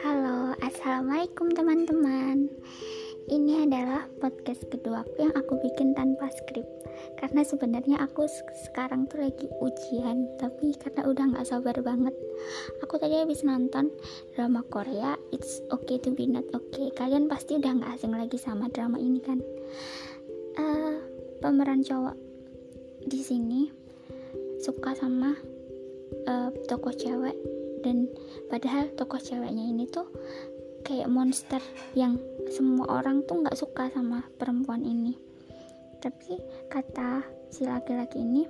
Halo, assalamualaikum teman-teman. Ini adalah podcast kedua yang aku bikin tanpa skrip. Karena sebenarnya aku sekarang tuh lagi ujian, tapi karena udah nggak sabar banget. Aku tadi habis nonton drama Korea It's Okay to Be Not Okay. Kalian pasti udah nggak asing lagi sama drama ini kan? Uh, pemeran cowok di sini suka sama uh, tokoh cewek. Dan padahal tokoh ceweknya ini tuh kayak monster yang semua orang tuh nggak suka sama perempuan ini. Tapi kata si laki-laki ini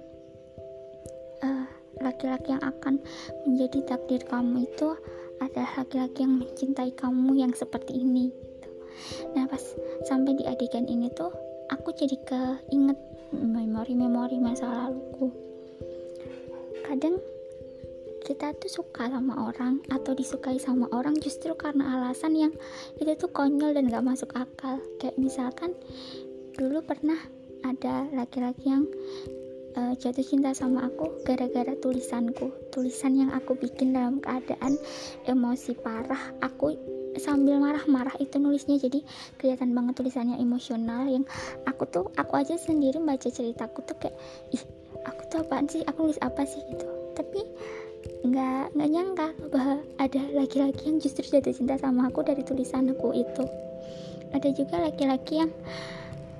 uh, laki-laki yang akan menjadi takdir kamu itu adalah laki-laki yang mencintai kamu yang seperti ini gitu. nah pas sampai di adegan ini tuh aku jadi keinget memori-memori masa laluku kadang kita tuh suka sama orang atau disukai sama orang justru karena alasan yang itu tuh konyol dan gak masuk akal. Kayak misalkan dulu pernah ada laki-laki yang uh, jatuh cinta sama aku gara-gara tulisanku. Tulisan yang aku bikin dalam keadaan emosi parah. Aku sambil marah-marah itu nulisnya. Jadi kelihatan banget tulisannya emosional yang aku tuh aku aja sendiri baca ceritaku tuh kayak ih aku tuh apaan sih? Aku nulis apa sih gitu. Tapi nggak nggak nyangka bahwa ada laki-laki yang justru jatuh cinta sama aku dari tulisanku itu. Ada juga laki-laki yang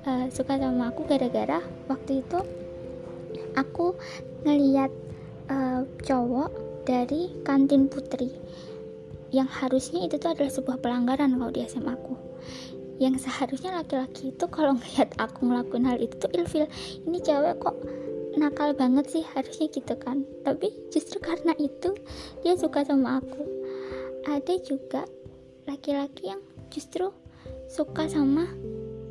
uh, suka sama aku gara-gara waktu itu aku ngeliat uh, cowok dari kantin putri yang harusnya itu tuh adalah sebuah pelanggaran kalau di SMA aku yang seharusnya laki-laki itu kalau ngeliat aku ngelakuin hal itu tuh ilfil. Ini cewek kok nakal banget sih harusnya gitu kan. Tapi justru karena itu dia suka sama aku. Ada juga laki-laki yang justru suka sama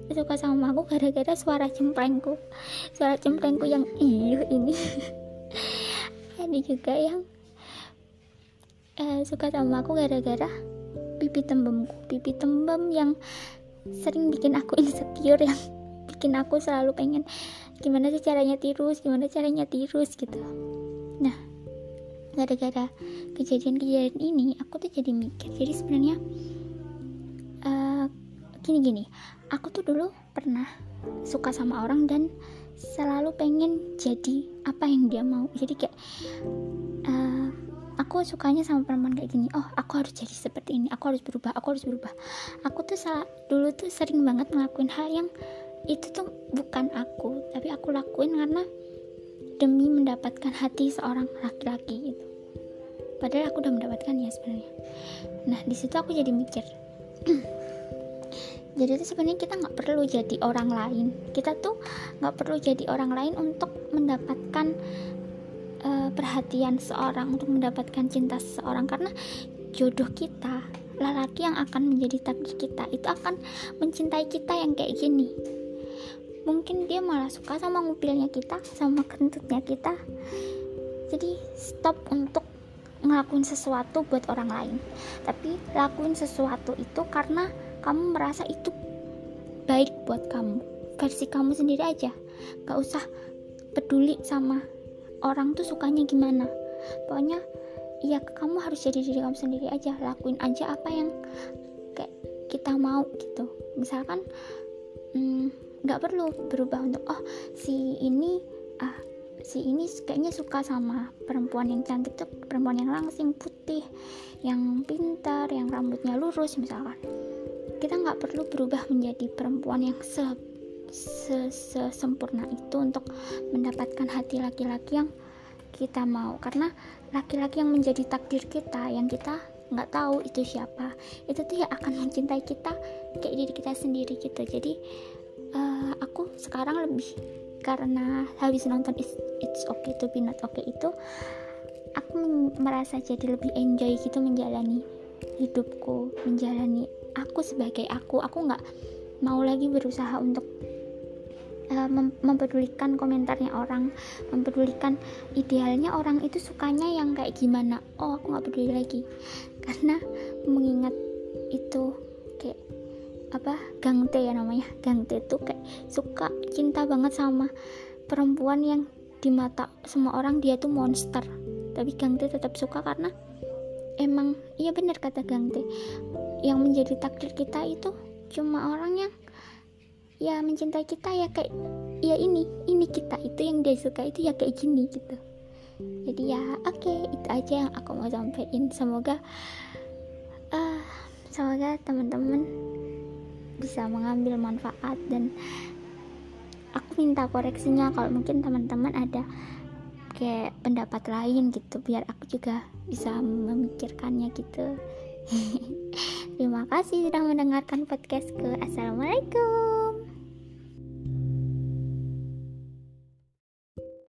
suka sama aku gara-gara suara cemprengku suara cemprengku yang iyo ini. Ada juga yang uh, suka sama aku gara-gara pipi tembemku. Pipi tembem yang sering bikin aku insecure yang bikin aku selalu pengen gimana sih caranya tirus gimana caranya tirus gitu. Nah gara-gara kejadian-kejadian ini aku tuh jadi mikir. Jadi sebenarnya gini-gini aku tuh dulu pernah suka sama orang dan selalu pengen jadi apa yang dia mau. Jadi kayak uh, aku sukanya sama perempuan kayak gini. Oh aku harus jadi seperti ini. Aku harus berubah aku harus berubah. Aku tuh salah dulu tuh sering banget ngelakuin hal yang itu tuh bukan aku tapi aku lakuin karena demi mendapatkan hati seorang laki-laki gitu. Padahal aku udah mendapatkan ya sebenarnya. Nah di situ aku jadi mikir jadi itu sebenarnya kita nggak perlu jadi orang lain. Kita tuh nggak perlu jadi orang lain untuk mendapatkan uh, perhatian seorang untuk mendapatkan cinta seseorang. Karena jodoh kita lelaki yang akan menjadi takdir kita itu akan mencintai kita yang kayak gini mungkin dia malah suka sama ngupilnya kita sama kentutnya kita. Jadi stop untuk ngelakuin sesuatu buat orang lain. Tapi lakuin sesuatu itu karena kamu merasa itu baik buat kamu. Versi kamu sendiri aja. Gak usah peduli sama orang tuh sukanya gimana. Pokoknya ya kamu harus jadi diri kamu sendiri aja. Lakuin aja apa yang kayak kita mau gitu. Misalkan hmm, nggak perlu berubah untuk oh si ini ah si ini kayaknya suka sama perempuan yang cantik tuh perempuan yang langsing putih yang pintar yang rambutnya lurus misalkan. Kita nggak perlu berubah menjadi perempuan yang se sesempurna itu untuk mendapatkan hati laki-laki yang kita mau. Karena laki-laki yang menjadi takdir kita yang kita nggak tahu itu siapa itu tuh ya akan mencintai kita kayak diri kita sendiri gitu. Jadi uh, aku sekarang lebih karena habis nonton It's, It's Okay to Be Not Okay itu aku merasa jadi lebih enjoy gitu menjalani hidupku menjalani aku sebagai aku. Aku nggak mau lagi berusaha untuk uh, mem mempedulikan komentarnya orang mempedulikan idealnya orang itu sukanya yang kayak gimana. Oh aku nggak peduli lagi. Karena mengingat itu kayak apa gangte ya namanya. Gangte tuh kayak suka cinta banget sama perempuan yang di mata semua orang dia tuh monster. Tapi Gangte tetap suka karena emang iya benar kata Gangte yang menjadi takdir kita itu cuma orang yang ya mencintai kita ya kayak ya ini ini kita itu yang dia suka itu ya kayak gini gitu. Jadi ya oke okay, itu aja yang aku mau sampaikan semoga uh, semoga teman-teman bisa mengambil manfaat dan aku minta koreksinya kalau mungkin teman-teman ada kayak pendapat lain gitu biar aku juga bisa memikirkannya gitu. Terima kasih sudah mendengarkan podcastku assalamualaikum